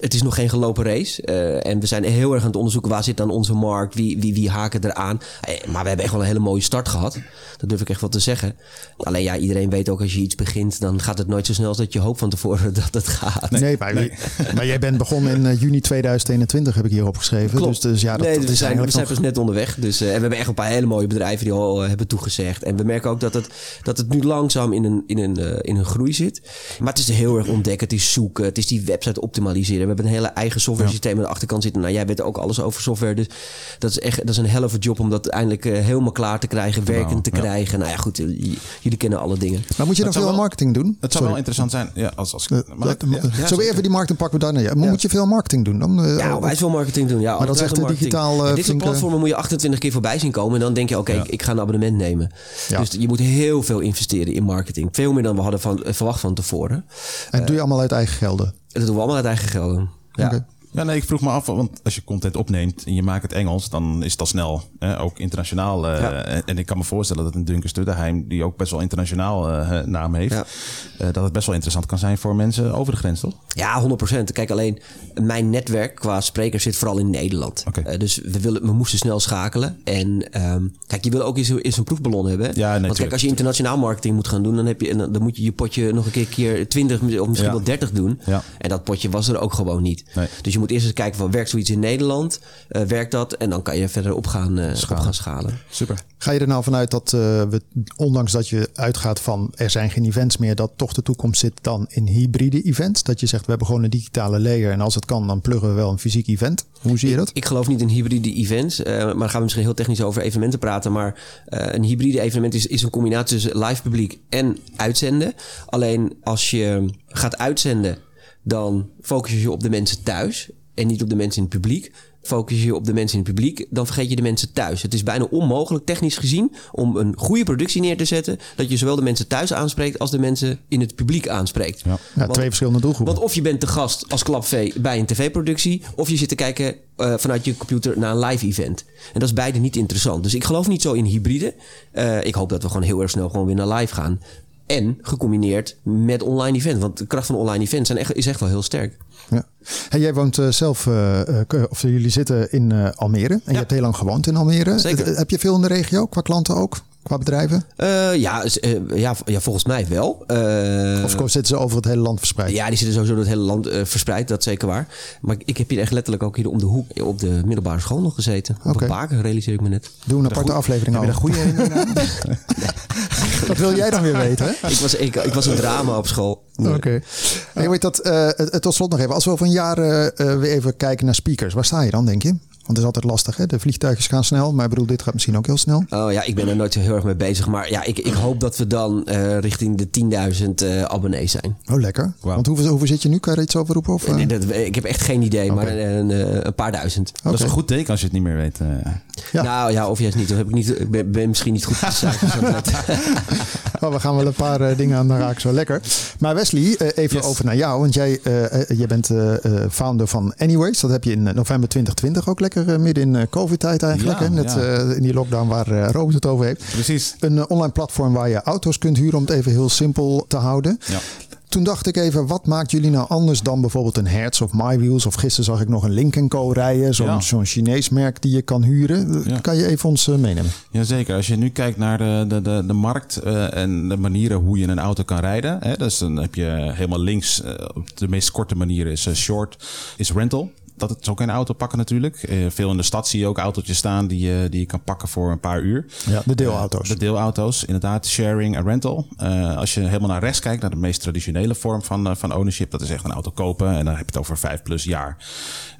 Het is nog geen gelopen race. Uh, en we zijn heel erg aan het onderzoeken waar zit dan onze markt, wie, wie, wie haken eraan. Maar we hebben echt wel een hele mooie start gehad. Dat durf ik echt wel te zeggen. Alleen ja, iedereen weet ook als je iets begint, dan gaat het nooit zo snel als dat je hoopt van tevoren dat het gaat. Nee, nee, maar, nee. maar jij bent begonnen in juni 2021, heb ik hier opgeschreven. Klopt. Dus, dus ja, dat, nee, dat we zijn, we zijn pas net onderweg. Dus, uh, en we hebben echt een paar hele mooie bedrijven die al uh, hebben toegezegd. En we merken ook dat het, dat het nu langzaam in een, in, een, uh, in een groei zit. Maar het is heel erg ontdekken, het is zoeken, het is die website optimaliseren. We hebben een hele eigen software systeem ja. aan de achterkant zitten. Nou, jij weet ook alles over software. Dus dat is echt dat is een helft job om dat eindelijk uh, helemaal klaar te krijgen, werkend nou, te ja. krijgen. Nou ja, goed, jullie kennen alle dingen. Maar moet je dan veel wel, marketing doen? Het zou wel interessant zijn. Ja, als, als, maar, ja, Zo even die markt pakken we daarna. Ja. Maar moet je veel marketing doen? Dan, uh, ja, wij veel marketing doen. Ja, maar dat is echt digitaal. dit soort platformen moet je 28 keer voorbij zien komen. En dan denk je, oké, okay, ik ga een abonnement nemen. Ja. Dus je moet heel veel investeren in marketing. Veel meer dan we hadden van, verwacht van tevoren. En doe je allemaal uit eigen gelden? Dat doen we allemaal uit eigen gelden. Ja. Okay. Ja, nee, ik vroeg me af, want als je content opneemt en je maakt het Engels, dan is het al snel, hè, ook internationaal. Uh, ja. en, en, ik kan me voorstellen dat een Duncan Stutterheim, die ook best wel internationaal uh, naam heeft, ja. uh, dat het best wel interessant kan zijn voor mensen over de grens, toch? Ja, 100%. Kijk, alleen mijn netwerk qua sprekers zit vooral in Nederland. Okay. dus we, willen, we moesten snel schakelen. En um, kijk, je wil ook eens, eens een proefballon hebben. Ja, nee, want kijk, als je internationaal marketing moet gaan doen, dan, heb je, dan moet je je potje nog een keer, keer 20 of misschien wel 30 doen. En dat potje was er ook gewoon niet. Nee. Dus je moet eerst eens kijken van werkt zoiets in Nederland? Uh, werkt dat? En dan kan je verder op gaan, uh, schalen. Op gaan schalen. Super. Ga je er nou vanuit dat uh, we, ondanks dat je uitgaat van er zijn geen events meer, dat toch de toekomst zit dan in hybride events? Dat je zegt we hebben gewoon een digitale layer en als het kan dan pluggen we wel een fysiek event. Hoe zie je dat? Ik, ik geloof niet in hybride events, maar dan gaan we misschien heel technisch over evenementen praten. Maar een hybride evenement is, is een combinatie tussen live publiek en uitzenden. Alleen als je gaat uitzenden, dan focus je je op de mensen thuis en niet op de mensen in het publiek. Focus je op de mensen in het publiek, dan vergeet je de mensen thuis. Het is bijna onmogelijk, technisch gezien, om een goede productie neer te zetten. dat je zowel de mensen thuis aanspreekt als de mensen in het publiek aanspreekt. Ja, ja want, twee verschillende doelgroepen. Want of je bent te gast als klapvee bij een tv-productie, of je zit te kijken uh, vanuit je computer naar een live event. En dat is beide niet interessant. Dus ik geloof niet zo in hybride. Uh, ik hoop dat we gewoon heel erg snel gewoon weer naar live gaan. En gecombineerd met online events. Want de kracht van online events zijn echt, is echt wel heel sterk. Ja. Hey, jij woont uh, zelf, uh, of jullie zitten in uh, Almere. En ja. je hebt heel lang gewoond in Almere. Zeker. heb je veel in de regio, qua klanten ook? Qua bedrijven? ja, ja, ja, volgens mij wel. of zitten ze over het hele land verspreid? Ja, die zitten sowieso door het hele land verspreid. Dat zeker waar. Maar ik heb hier echt letterlijk ook hier om de hoek op de middelbare school nog gezeten. Op okay. een baken realiseer ik me net. Doe een aparte aflevering over. Heb je een goede Dat wil jij dan weer weten, hè? ik, was, ik, ik was een drama op school. Nee. Oké. Okay. Hey, weet dat, uh, tot slot nog even. Als we over een jaar uh, weer even kijken naar speakers. Waar sta je dan, denk je? Want het is altijd lastig, hè? De vliegtuigjes gaan snel, maar ik bedoel, dit gaat misschien ook heel snel. Oh ja, ik ben er nooit zo heel erg mee bezig. Maar ja, ik, ik hoop dat we dan eh, richting de 10.000 eh, abonnees zijn. Oh, lekker. Want hoeveel, hoeveel zit je nu? Kan je er iets over roepen? Of, eh? Nee, dat, ik heb echt geen idee, maar een, een, een paar duizend. Dat is een goed teken als je het niet meer weet. Ja. Nou ja, of juist niet. Of heb ik, niet ik ben, ben misschien niet goed het Oh, we gaan wel een paar eh, dingen aan raken, zo lekker. Maar Wesley, eh, even Yes. over naar jou. Want jij, eh, eh, jij bent founder van Anyways. Dat heb je in november 2020 ook lekker midden in eh, COVID-tijd eigenlijk. Ja, hè? Net ja. eh, in die lockdown waar eh, Robert het over heeft. Precies. Een online platform waar je auto's kunt huren om het even heel simpel te houden. Toen dacht ik even, wat maakt jullie nou anders dan bijvoorbeeld een Hertz of MyWheels? Of gisteren zag ik nog een Link Co rijden, zo'n Ja. zo'n Chinees merk die je kan huren. Ja. Kan je even ons eh, meenemen? Jazeker. Als je nu kijkt naar de, de, de, de markt eh, en de manieren hoe je een auto kan rijden. Hè, dus dan heb je helemaal links, op de meest korte manier is short, is rental. Dat het zo kan auto pakken natuurlijk. Eh, veel in de stad zie je ook autootjes staan die, je die je kan pakken voor een paar uur. Ja, de deelauto's. De deelauto's, inderdaad. Sharing en rental. Eh, als je helemaal naar rechts kijkt, naar de meest traditionele vorm van, eh, van ownership. Dat is echt een auto kopen en dan heb je het over vijf plus jaar.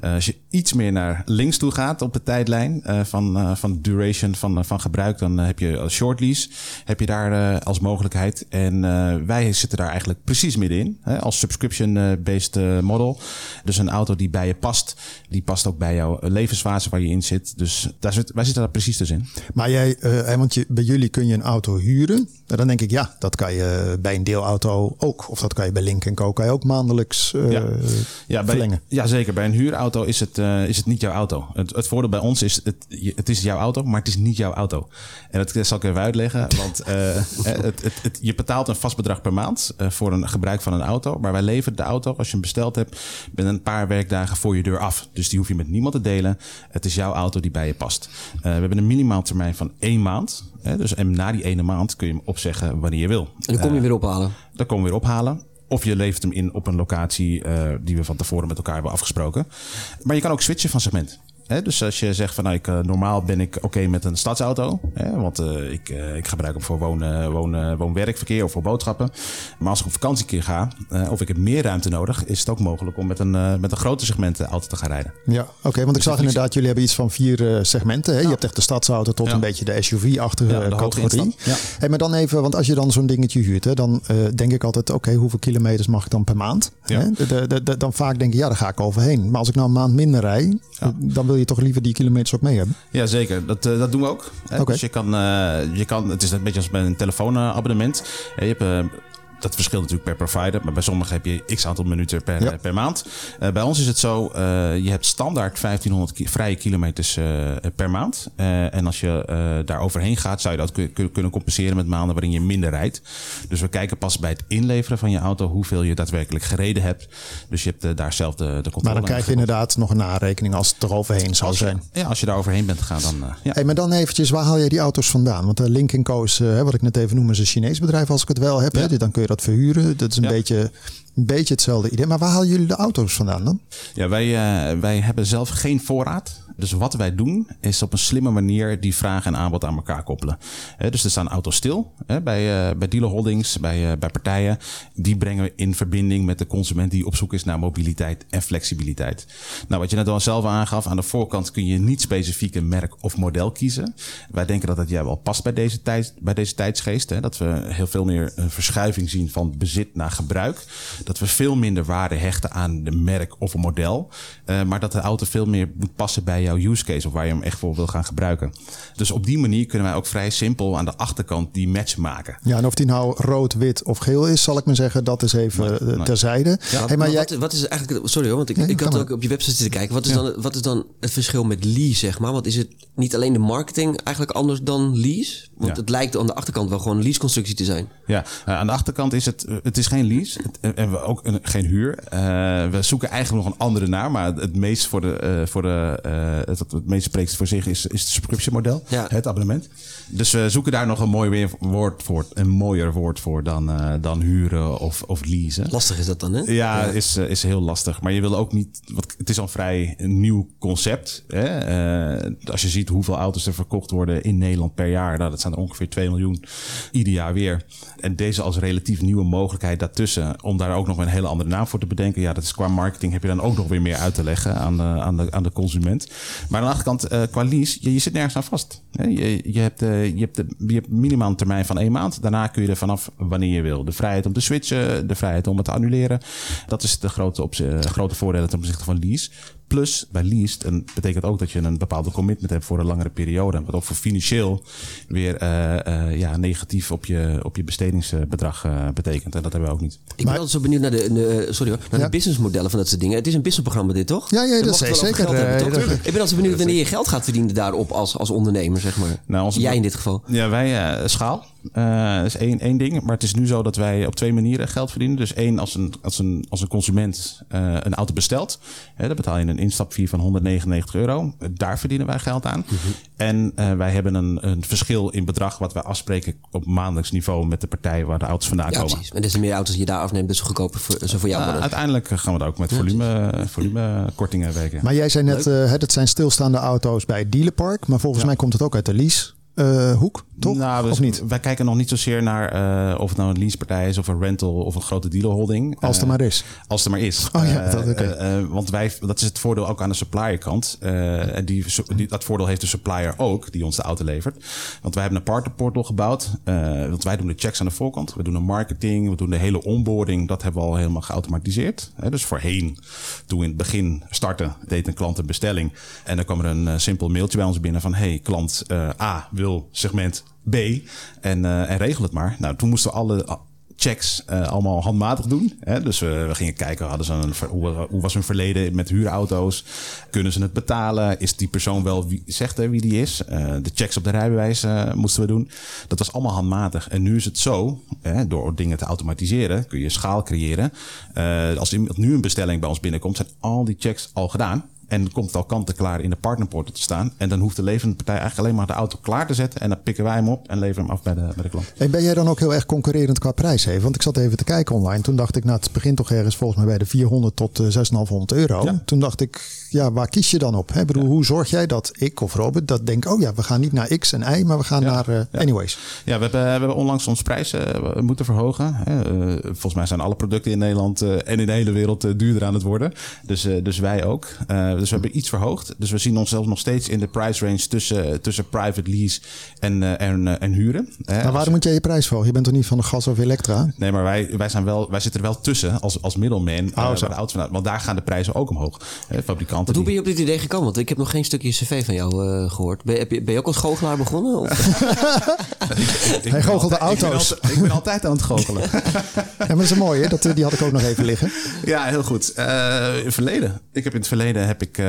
Eh, als je iets meer naar links toe gaat op de tijdlijn eh, van, eh, van duration van, eh, van gebruik, dan eh, heb je een short lease. Heb je daar eh, als mogelijkheid. En eh, wij zitten daar eigenlijk precies middenin. Hè, als subscription-based eh, model. Dus een auto die bij je past, die past ook bij jouw levensfase waar je in zit. Dus daar zit, wij zitten daar precies tussenin. Maar jij, eh, want je, bij jullie kun je een auto huren. Nou, Dan denk ik, ja, dat kan je bij een deelauto ook. Of dat kan je bij Link Co. Kan je ook maandelijks eh, Ja. Ja, bij, verlengen. ja, zeker. Bij een huurauto is het, eh, is het niet jouw auto. Het, het voordeel bij ons is, het, het is jouw auto, maar het is niet jouw auto. En dat zal ik even uitleggen. Want eh, het, het, het, je betaalt een vast bedrag per maand eh, voor een gebruik van een auto. Maar wij leveren de auto, als je hem besteld hebt, binnen een paar werkdagen voor je deur af. Dus die hoef je met niemand te delen. Het is jouw auto die bij je past. Eh, we hebben een minimaal termijn van één maand. Hè, dus, en na die ene maand kun je hem opzeggen wanneer je wil. En dan kom je weer ophalen. Dan komen we weer ophalen. Of je levert hem in op een locatie eh, die we van tevoren met elkaar hebben afgesproken. Maar je kan ook switchen van segment. Hè, dus als je zegt van nou, ik, eh, normaal ben ik oké met een stadsauto. Hè, want eh, ik, eh, ik gebruik hem voor wonen, wonen, woon-werkverkeer of voor boodschappen. Maar als ik op vakantie keer ga of ik heb meer ruimte nodig, is het ook mogelijk om met een, met een groter segment auto te gaan rijden. Ja, oké. want ik zag inderdaad, jullie hebben iets van vier segmenten. Hè? Je hebt echt de stadsauto tot Ja. een beetje de SUV-achtige Ja, categorie. Hey, maar dan even, want als je dan zo'n dingetje huurt, hè, dan denk ik altijd, oké, hoeveel kilometers mag ik dan per maand? Hè? De, de, de- dan vaak denk ik, ja, daar ga ik overheen. Maar als ik nou een maand minder rij, dan wil je toch liever die kilometers ook mee hebben. Ja, zeker. Dat, eh, dat doen we ook. Hè. Oké. Dus je kan, eh, je kan, het is een beetje als bij een telefoonabonnement. Eh, Je hebt, eh, dat verschilt natuurlijk per provider, maar bij sommigen heb je x aantal minuten per, Ja. per maand. Eh, bij ons is het zo, eh, je hebt standaard 1500 ki- vrije kilometers eh, per maand. En als je daar overheen gaat, zou je dat kun- kun- kunnen compenseren met maanden waarin je minder rijdt. Dus we kijken pas bij het inleveren van je auto hoeveel je daadwerkelijk gereden hebt. Dus je hebt daar zelf de, de controle Maar dan krijg je inderdaad nog een narekening als het er overheen zou Als je- zijn. Ja, als je daar overheen bent gegaan, dan... ja. Hey, maar dan eventjes, waar haal jij die auto's vandaan? Want de Link Co is, eh, wat ik net even noemde, is een Chinees bedrijf als ik het wel heb. Hè? Dan kun je dat verhuren. Dat is een, Ja. beetje, een beetje hetzelfde idee. Maar waar halen jullie de auto's vandaan dan? Ja, wij, eh, wij hebben zelf geen voorraad. Dus wat wij doen is op een slimme manier die vraag en aanbod aan elkaar koppelen. Dus er staan auto's stil bij, eh bij dealer holdings, bij, eh, bij partijen. Die brengen we in verbinding met de consument die op zoek is naar mobiliteit en flexibiliteit. Nou, wat je net al zelf aangaf, aan de voorkant kun je niet specifiek een merk of model kiezen. Wij denken dat dat jij wel past bij deze, tijd, bij deze tijdsgeest. Dat we heel veel meer een verschuiving zien van bezit naar gebruik. Dat we veel minder waarde hechten aan de merk of een model. Eh, maar dat de auto veel meer moet passen bij jouw use case of waar je hem echt voor wil gaan gebruiken. Dus op die manier kunnen wij ook vrij simpel aan de achterkant die match maken. Ja, en of die nou rood, wit of geel is, zal ik maar zeggen, dat is even eh, nee. terzijde. Ja, hey, maar maar jij, wat, wat is eigenlijk... Sorry hoor, want ik, Nee, ik had maar. ook op je website zitten kijken. Wat is, dan, wat is dan het verschil met lease, zeg maar? Want is het niet alleen de marketing eigenlijk anders dan lease? Want Ja. het lijkt aan de achterkant wel gewoon een lease-constructie te zijn. Ja, eh, aan de achterkant is het, eh, het is geen lease het, en we ook een, geen huur. Eh, we zoeken eigenlijk nog een andere naam, maar het meest voor de, eh, voor de eh, het, het meest spreekt voor zich is, is het subscription model, Ja. het abonnement. Dus we zoeken daar nog een mooi weer woord voor, een mooier woord voor dan, eh, dan huren of, of leasen. Lastig is dat dan, hè? Ja, Is, eh, is heel lastig. Maar je wil ook niet. Want het is al een vrij nieuw concept. Hè? Eh, als je ziet hoeveel auto's er verkocht worden in Nederland per jaar. Nou, dat zijn er ongeveer 2 miljoen ieder jaar weer. En deze als relatief nieuwe mogelijkheid daartussen. Om daar ook nog een hele andere naam voor te bedenken. Ja, dat is qua marketing heb je dan ook nog weer meer uit te leggen aan de, aan de, aan de consument. Maar aan de andere kant, uh, qua lease, je, zit nergens aan vast. Je, je, hebt, uh, je, hebt de, je hebt minimaal een termijn van één maand. Daarna kun je er vanaf wanneer je wil. De vrijheid om te switchen, de vrijheid om het te annuleren. Dat is de grote, op, grote voordeel ten opzichte van lease. Plus bij leased en betekent ook dat je een bepaalde commitment hebt voor een langere periode. Wat ook voor financieel weer uh, uh, ja, negatief op je, op je bestedingsbedrag uh, betekent. En dat hebben we ook niet. Ik ben altijd zo benieuwd naar de, de sorry hoor, naar ja. de businessmodellen van dat soort dingen. Het is een businessprogramma dit toch? Ja, ja dat is zeker. Hebben, ik ben altijd benieuwd wanneer je geld gaat verdienen daarop als, als ondernemer, zeg maar. Nou, onze, Jij in dit geval. Ja, wij schaal. Uh, dat is één, één ding. Maar het is nu zo dat wij op twee manieren geld verdienen. Dus één, als een, als een, als een consument uh, een auto bestelt. Hè, dan betaal je een instapfee van 199 euro. Daar verdienen wij geld aan. Mm -hmm. En uh, wij hebben een, een verschil in bedrag wat wij afspreken op maandelijks niveau met de partij waar de auto's vandaan ja, komen. Precies. En des te meer auto's die je daar afneemt, dus goedkoper voor, zo voor jou worden. uiteindelijk gaan we daar ook met volume, volumekortingen werken. Maar jij zei net, het zijn stilstaande auto's bij het dealerpark. Maar volgens ja. mij komt het ook uit de lease uh, hoek, toch? Nou, of niet? Wij kijken nog niet zozeer naar uh, of het nou een leasepartij is of een rental of een grote dealerholding. Als er maar is. Als er maar is. Oh ja, dat, okay. uh, want wij, dat is het voordeel ook aan de supplier kant. en die, die, dat voordeel heeft de supplier ook, die ons de auto levert. Want wij hebben een partnerportal gebouwd. want wij doen de checks aan de voorkant. We doen de marketing, we doen de hele onboarding. Dat hebben we al helemaal geautomatiseerd. dus voorheen, toen we in het begin starten, deed een klant een bestelling. En dan kwam er een simpel mailtje bij ons binnen van... hey, klant A wil segment B en, uh, en regel het maar. Nou, toen moesten we alle checks uh, allemaal handmatig doen. Hè? Dus we, gingen kijken, hadden ze een, hoe, was hun verleden met huurauto's? Kunnen ze het betalen? Is die persoon wel wie zegt hè, wie die is? De checks op de rijbewijs moesten we doen. Dat was allemaal handmatig. En nu is het zo, hè, door dingen te automatiseren, kun je schaal creëren. als iemand nu een bestelling bij ons binnenkomt, zijn al die checks al gedaan. En komt het al kant-en-klaar in de partnerportal te staan. En dan hoeft de levende partij eigenlijk alleen maar de auto klaar te zetten. En dan pikken wij hem op en leveren hem af bij de, bij de klant. En ben jij dan ook heel erg concurrerend qua prijs? Want ik zat even te kijken online. Toen dacht ik, nou het begint toch ergens volgens mij bij de 400 tot 6,500 euro. Ja. Toen dacht ik, ja waar kies je dan op? Hè? Bedoel, ja. Hoe zorg jij dat ik of Robert dat denk, oh ja, we gaan niet naar X en Y, maar we gaan naar uh, anyways. Ja, we hebben, we hebben onlangs ons prijzen uh, moeten verhogen. Hè. Uh, volgens mij zijn alle producten in Nederland en in de hele wereld duurder aan het worden. Dus, dus wij ook. dus we hebben iets verhoogd. Dus we zien onszelf nog steeds in de price range tussen, tussen private lease en, en, en huren. Hè. Maar waarom moet jij je prijs verhogen? Je bent toch niet van de gas of elektra? Nee, maar wij, wij, zijn wel, wij zitten er wel tussen als, als middelman. Oh, de auto's vanuit, want daar gaan de prijzen ook omhoog. Hè, fabrikanten. Maar hoe ben je op dit idee gekomen? Want ik heb nog geen stukje cv van jou gehoord. Ben, je, ben je ook als goochelaar begonnen? Of? ik, ik Hij goochelde auto's. Ik ben, altijd, ik ben, altijd, aan het goochelen. ja, maar dat is mooi, hè? Dat, die had ik ook nog even liggen. Ja, heel goed. in het verleden. Ik heb in het verleden heb ik uh,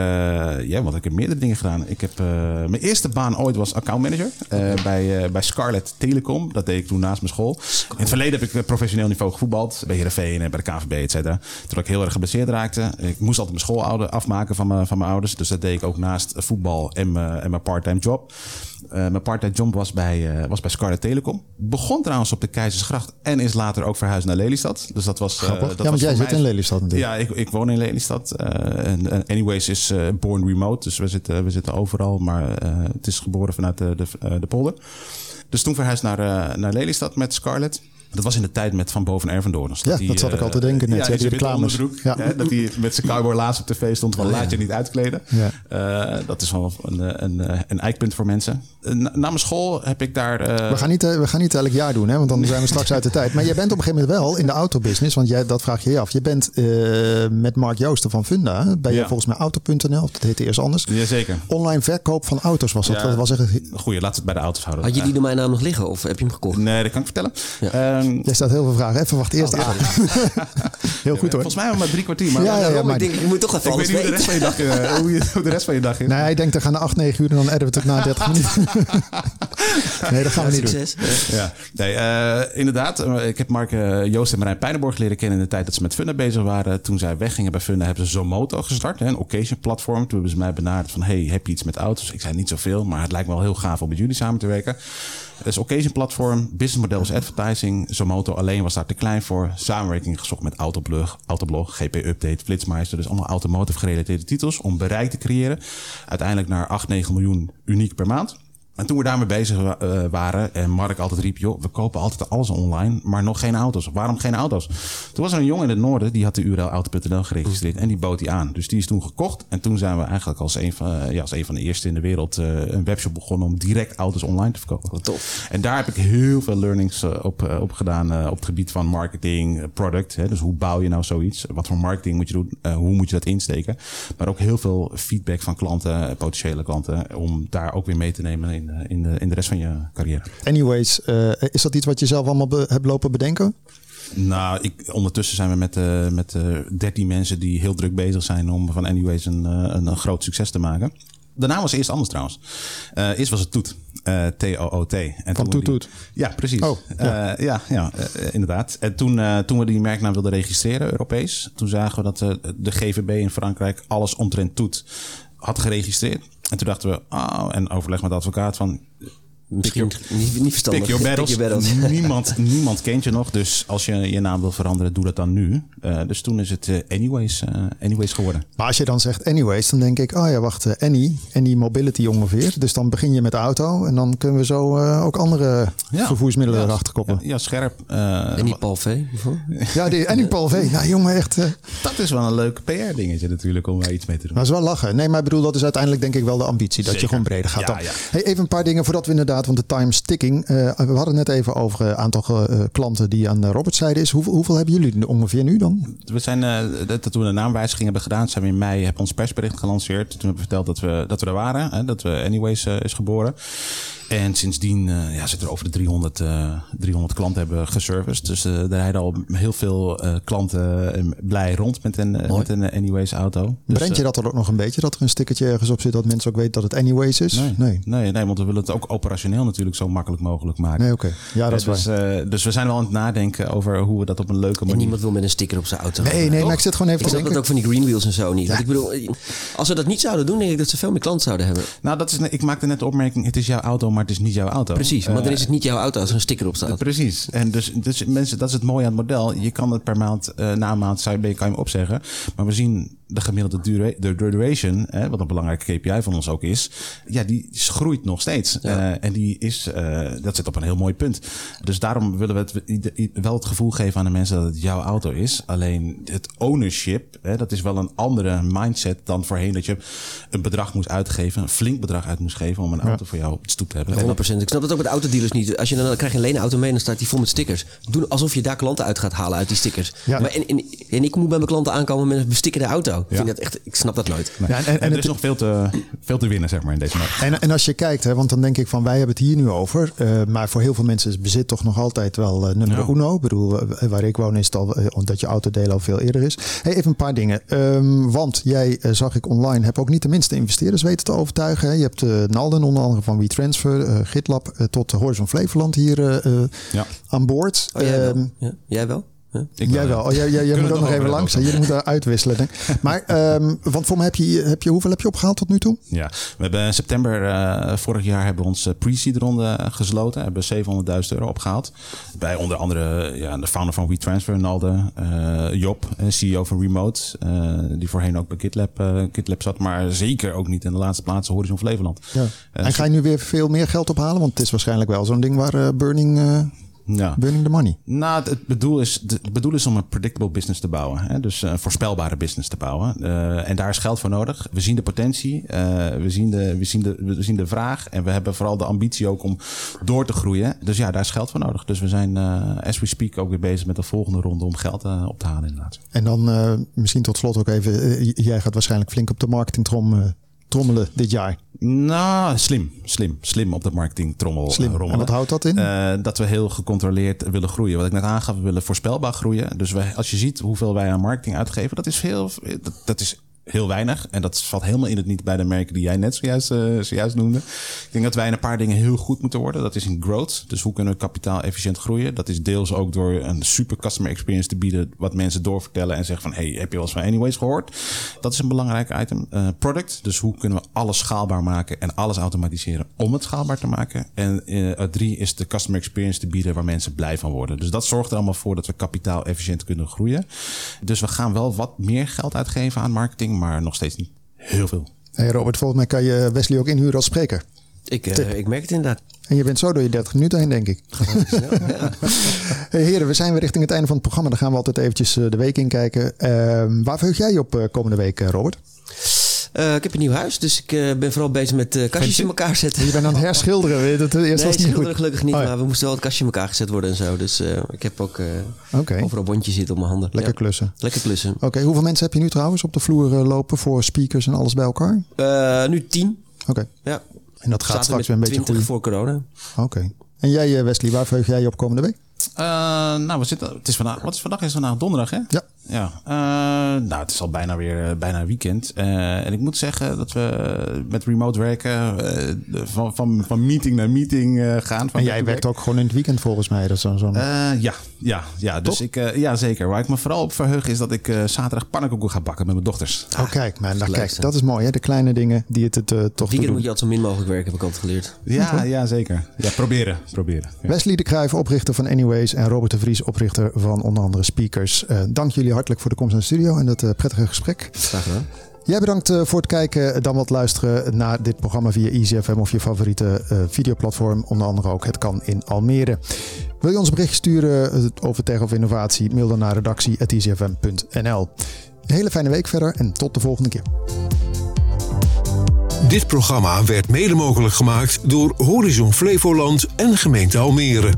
ja, want ik heb meerdere dingen gedaan. Ik heb, uh, mijn eerste baan ooit was accountmanager uh, bij, uh, bij Scarlet Telecom. Dat deed ik toen naast mijn school. In het verleden heb ik professioneel niveau gevoetbald. Bij Heerenveen en bij de KVB, et cetera. Toen ik heel erg geblesseerd raakte. Ik moest altijd mijn school afmaken van mijn, van mijn ouders. Dus dat deed ik ook naast voetbal en mijn, en mijn part-time job. Uh, mijn part-time job was bij, uh, was bij Scarlet Telecom. Begon trouwens op de Keizersgracht en is later ook verhuisd naar Lelystad. Dus dat was. Uh, dat ja, want jij zit in Lelystad natuurlijk. Ja, ik, ik woon in Lelystad. en anyways is born remote, dus we zitten, we zitten overal, maar het is geboren vanuit de, de, de polder. Dus toen verhuisd naar, naar Lelystad met Scarlett. Dat was in de tijd met Van Boven Ervendorens. Ja, dat, dat zat ik al te denken net. Ja, die, die reclames. Ja. Hè, dat hij met zijn cowboy laatst op tv stond van oh, laat je niet uitkleden. Ja. Uh, dat is wel een, een, een eikpunt voor mensen. Na, na mijn school heb ik daar... Uh... We, gaan niet, we gaan niet elk jaar doen, hè, want dan zijn we straks uit de tijd. Maar jij bent op een gegeven moment wel in de autobusiness. Want jij, dat vraag je je af. Je bent uh, met Mark Joosten van Funda. Ben je volgens mij Auto.nl, of dat heette eerst anders. Jazeker. Online verkoop van auto's was dat. dat was echt... Goeie, laat het bij de auto's houden. Had je die domeinnaam nog liggen of heb je hem gekocht? Nee, dat kan ik vertellen. Ja. Um, Jij staat heel veel vragen. Even wacht eerst oh, aan. heel goed hoor. Volgens mij maar drie kwartier. Maar ja, ja, ja, maar ik denk, je moet toch even ik weet niet hoe de rest van je dag, uh, hoe, je, hoe de rest van je dag is. Nee, ik denk er gaan er 8, 9 uur en dan editen we het na 30 minuten. nee, dat gaan we niet succes. doen. Ja, nee, uh, inderdaad. Ik heb Mark uh, Joost en Marijn Pijnenborg leren kennen in de tijd dat ze met Funda bezig waren. Toen zij weggingen bij Funda hebben ze Zomoto gestart, hè, een occasion platform. Toen hebben ze mij benaderd van, hey, heb je iets met auto's? Ik zei niet zoveel, maar het lijkt me wel heel gaaf om met jullie samen te werken. Het is occasion platform, businessmodel is advertising. Zomoto alleen was daar te klein voor. Samenwerking gezocht met Autoblog, Autoblog GP Update, Flitsmeister. Dus allemaal automotive gerelateerde titels om bereik te creëren. Uiteindelijk naar 8, 9 miljoen uniek per maand. En toen we daarmee bezig eh, waren en Mark altijd riep, joh, we kopen altijd alles online, maar nog geen auto's. Waarom geen auto's? Toen was er een jongen in het noorden, die had de URL auto.nl geregistreerd en die bood die aan. Dus die is toen gekocht en toen zijn we eigenlijk als een van, eh, ja, als een van de eerste in de wereld eh, een webshop begonnen om direct auto's online te verkopen. Wat tof. En daar heb ik heel veel learnings op, op gedaan op het gebied van marketing, product. Hè? Dus hoe bouw je nou zoiets? Wat voor marketing moet je doen? Hoe moet je dat insteken? Maar ook heel veel feedback van klanten, potentiële klanten, om daar ook weer mee te nemen in, in, de, in de rest van je carrière. Anyways, eh, is dat iets wat je zelf allemaal hebt lopen bedenken? Nou, ik, ondertussen zijn we met, eh met eh 13 mensen die heel druk bezig zijn om van Anyways een, een, een groot succes te maken. De naam was eerst anders trouwens. Eerst was het Toet. T-O-O-T. En Van Toet die- Toet. Ja, precies. Oh, ja, ja, ja inderdaad. En toen, toen we die merknaam wilden registreren, Europees, toen zagen we dat de GVB in Frankrijk alles omtrent Toet had geregistreerd. En toen dachten we, oh, en overleg met de advocaat van, Misschien niet, niet verstandig. Pick your battles. Pick your battles. niemand, niemand kent je nog. Dus als je je naam wil veranderen, doe dat dan nu. Eh, dus toen is het eh, anyways, eh, anyways geworden. Maar als je dan zegt anyways, dan denk ik, oh ja, wacht, Any, Any Mobility ongeveer. Dus dan begin je met de auto en dan kunnen we zo eh, ook andere Ja. vervoersmiddelen Ja, erachter koppelen. Ja, ja, scherp. Eh, V. bijvoorbeeld. Ja, die Any Paul V. Ja, jongen, echt. eh, dat is wel een leuk PR-dingetje natuurlijk om daar iets mee te doen. Maar het is wel lachen. Nee, maar ik bedoel, dat is uiteindelijk denk ik wel de ambitie. Dat je gewoon breder gaat Ja, dan. ja. Hey, even een paar dingen voordat we inderdaad, want de time is ticking. Eh, we hadden net even over het aantal eh, klanten die aan de zijde is. Hoeveel, hebben jullie ongeveer nu dan? We zijn, eh, dat, toen we de naamwijziging hebben gedaan, zijn we in mei heb ons persbericht gelanceerd. Toen hebben we verteld dat we, dat we er waren, hè, dat we Anyways eh, is geboren. En sindsdien eh, ja, zitten er over de 300, eh 300 klanten hebben geserviced. Dus eh er rijden al heel veel eh, klanten eh, blij rond met een, eh, met een eh, Anyways auto. Dus, Brengt je dat er ook nog een beetje? Dat er een stickertje ergens op zit dat mensen ook weten dat het anyways is? Nee, Nee. nee. nee, want we willen het ook operationeel natuurlijk zo makkelijk mogelijk maken. Nee, oké. Ja, dat is Eh, dus, eh, dus we zijn wel aan het nadenken over hoe we dat op een leuke En manier... niemand wil met een sticker op zijn auto. Nee, nee, Toch? maar ik zit gewoon even Ik te snap dat denken. ook van die green wheels en zo niet. Want ik bedoel, als ze dat niet zouden doen, denk ik dat ze veel meer klanten zouden hebben. Nou, dat is, ik maakte net de opmerking, het is jouw auto, maar het is niet jouw auto. Precies, maar dan Eh, is het niet jouw auto als er een sticker op staat. Precies. En dus, dus mensen, dat is het mooie aan het model. Je kan het per maand, eh, na een maand, zou je, kan je hem opzeggen. Maar we zien de gemiddelde dura de duration, hè, wat een belangrijke KPI van ons ook is, ja, die groeit nog steeds. Eh, en die is, eh, dat zit op een heel mooi punt. Dus daarom willen we het wel het gevoel geven aan de mensen dat het jouw auto is. Alleen het ownership, hè, dat is wel een andere mindset dan voorheen. Dat je een bedrag moest uitgeven, een flink bedrag uit moest geven om een auto voor jou op de stoep te hebben. En dat- 100%. Ik snap dat ook met autodealers niet. Als je dan, dan krijg je een leenauto mee en dan staat die vol met stickers. Doe alsof je daar klanten uit gaat halen uit die stickers. Ja. Maar en, en, en ik moet bij mijn klanten aankomen met een bestikkerde auto. Ik, vind dat echt, ik snap dat nooit. Nee. Ja, en- en, en er het- is nog veel te, veel te winnen, zeg maar, in deze markt. En, en als je kijkt, hè, want dan denk ik van wij hebben het hier nu over. eh, maar voor heel veel mensen is bezit toch nog altijd wel eh, nummer Ja. uno. Ik bedoel, eh, waar ik woon is het al omdat je autodelen al veel eerder is. Hey, even een paar dingen. Ehm, want jij, zag ik online, heb ook niet de minste investeerders weten te overtuigen. Hè. Je hebt eh, Nalden onder andere van WeTransfer, GitLab tot Horizon Flevoland hier eh, eh, Ja. aan boord. Oh, jij wel? Ehm, Ja? Jij wel? Ik Jij wel. Oh, jij, jij, moet ook nog even langs. Jullie moeten uitwisselen. Denk. Maar, ehm, want voor mij heb je, heb je, hoeveel heb je opgehaald tot nu toe? Ja, we hebben in september eh, vorig jaar hebben we onze pre-seed ronde gesloten. Hebben 700.000 euro opgehaald. Bij onder andere ja, de founder van WeTransfer, Nalde, eh, Job, eh, CEO van Remote. eh, die voorheen ook bij GitLab, eh, GitLab zat, maar zeker ook niet in de laatste plaats Horizon Flevoland. Ja. Eh, en ga je nu weer veel meer geld ophalen? Want het is waarschijnlijk wel zo'n ding waar eh, burning, eh, ja. burning the money. Nou, het- het bedoel is, het bedoel is om een predictable business te bouwen. Hè? Dus een voorspelbare business te bouwen. Eh, en daar is geld voor nodig. We zien de potentie, eh, we, zien de, we, zien de, we zien de vraag. En we hebben vooral de ambitie ook om door te groeien. Dus ja, daar is geld voor nodig. Dus we zijn, eh, as we speak, ook weer bezig met de volgende ronde om geld eh, op te halen inderdaad. En dan eh, misschien tot slot ook even. eh, jij gaat waarschijnlijk flink op de marketingtrom eh, trommelen dit jaar. Nou, slim, slim, slim op de marketingtrommel Slim. eh, rommelen. En wat houdt dat in? Eh, dat we heel gecontroleerd willen groeien. Wat ik net aangaf, we willen voorspelbaar groeien. Dus wij, als je ziet hoeveel wij aan marketing uitgeven, dat is heel, dat, dat is heel weinig. En dat valt helemaal in het niet bij de merken die jij net zojuist, eh, zojuist noemde. Ik denk dat wij een paar dingen heel goed moeten worden. Dat is in growth. Dus hoe kunnen we kapitaal efficiënt groeien? Dat is deels ook door een super customer experience te bieden. Wat mensen doorvertellen en zeggen van... hey, heb je wel eens van Anyways gehoord? Dat is een belangrijk item. Eh, product. Dus hoe kunnen we alles schaalbaar maken en alles automatiseren om het schaalbaar te maken? En eh, drie is de customer experience te bieden waar mensen blij van worden. Dus dat zorgt er allemaal voor dat we kapitaal efficiënt kunnen groeien. Dus we gaan wel wat meer geld uitgeven aan marketing, maar nog steeds niet heel veel. Hey Robert, volgens mij kan je Wesley ook inhuren als spreker. Ik, uh, ik merk het inderdaad. En je bent zo door je 30 minuten heen, denk ik. hey, heren, we zijn weer richting het einde van het programma. Dan gaan we altijd eventjes de week in kijken. Uh, waar verheug jij je op komende week, Robert? Uh, ik heb een nieuw huis, dus ik uh, ben vooral bezig met uh, kastjes in elkaar zetten. Je bent aan het herschilderen, weet het? Eerst nee, was niet goed. gelukkig niet, oh, ja. maar we moesten wel het kastje in elkaar gezet worden en zo. Dus ik heb ook okay. overal bondjes zitten op mijn handen. Lekker ja. klussen. Lekker klussen. Oké, okay. hoeveel mensen heb je nu trouwens op de vloer lopen voor speakers en alles bij elkaar? nu tien. Oké. Okay. Ja. En dat gaat straks weer een beetje goed. voor corona. Oké. En jij Wesley, waar verheug jij je op komende week? Uh, nou, we zitten, het is vandaag, wat is vandaag? Is vandaag donderdag, hè? Ja. Ja, uh, nou, het is al bijna weer uh, bijna weekend. en ik moet zeggen dat we met remote werken van, van, van meeting naar meeting gaan. Van en jij werkt ook gewoon in het weekend volgens mij. Dat zo, zo... ja, ja, ja. Dus ik, ja, zeker. Waar ik me vooral op verheug is dat ik zaterdag pannenkoeken ga bakken met mijn dochters. Oh, kijk, maar nou, kijk, dat is mooi, hè? De kleine dingen die het, het toch weekend doen. moet je altijd zo min mogelijk werken, heb ik altijd geleerd. Ja, ja zeker. Ja, proberen, proberen. Ja. Wesley de Kruijf, oprichter van Anyways en Robert de Vries, oprichter van onder andere Speakers. dank jullie hartelijk voor de komst naar de studio en dat uh, prettige gesprek. Graag gedaan. Jij bedankt uh, voor het kijken, dan wat luisteren naar dit programma via EasyFM of je favoriete uh, videoplatform. Onder andere ook Het Kan in Almere. Wil je ons bericht sturen over tech of innovatie? Mail dan naar redactie.easyfm.nl. Een hele fijne week verder en tot de volgende keer. Dit programma werd mede mogelijk gemaakt door Horizon Flevoland en gemeente Almere.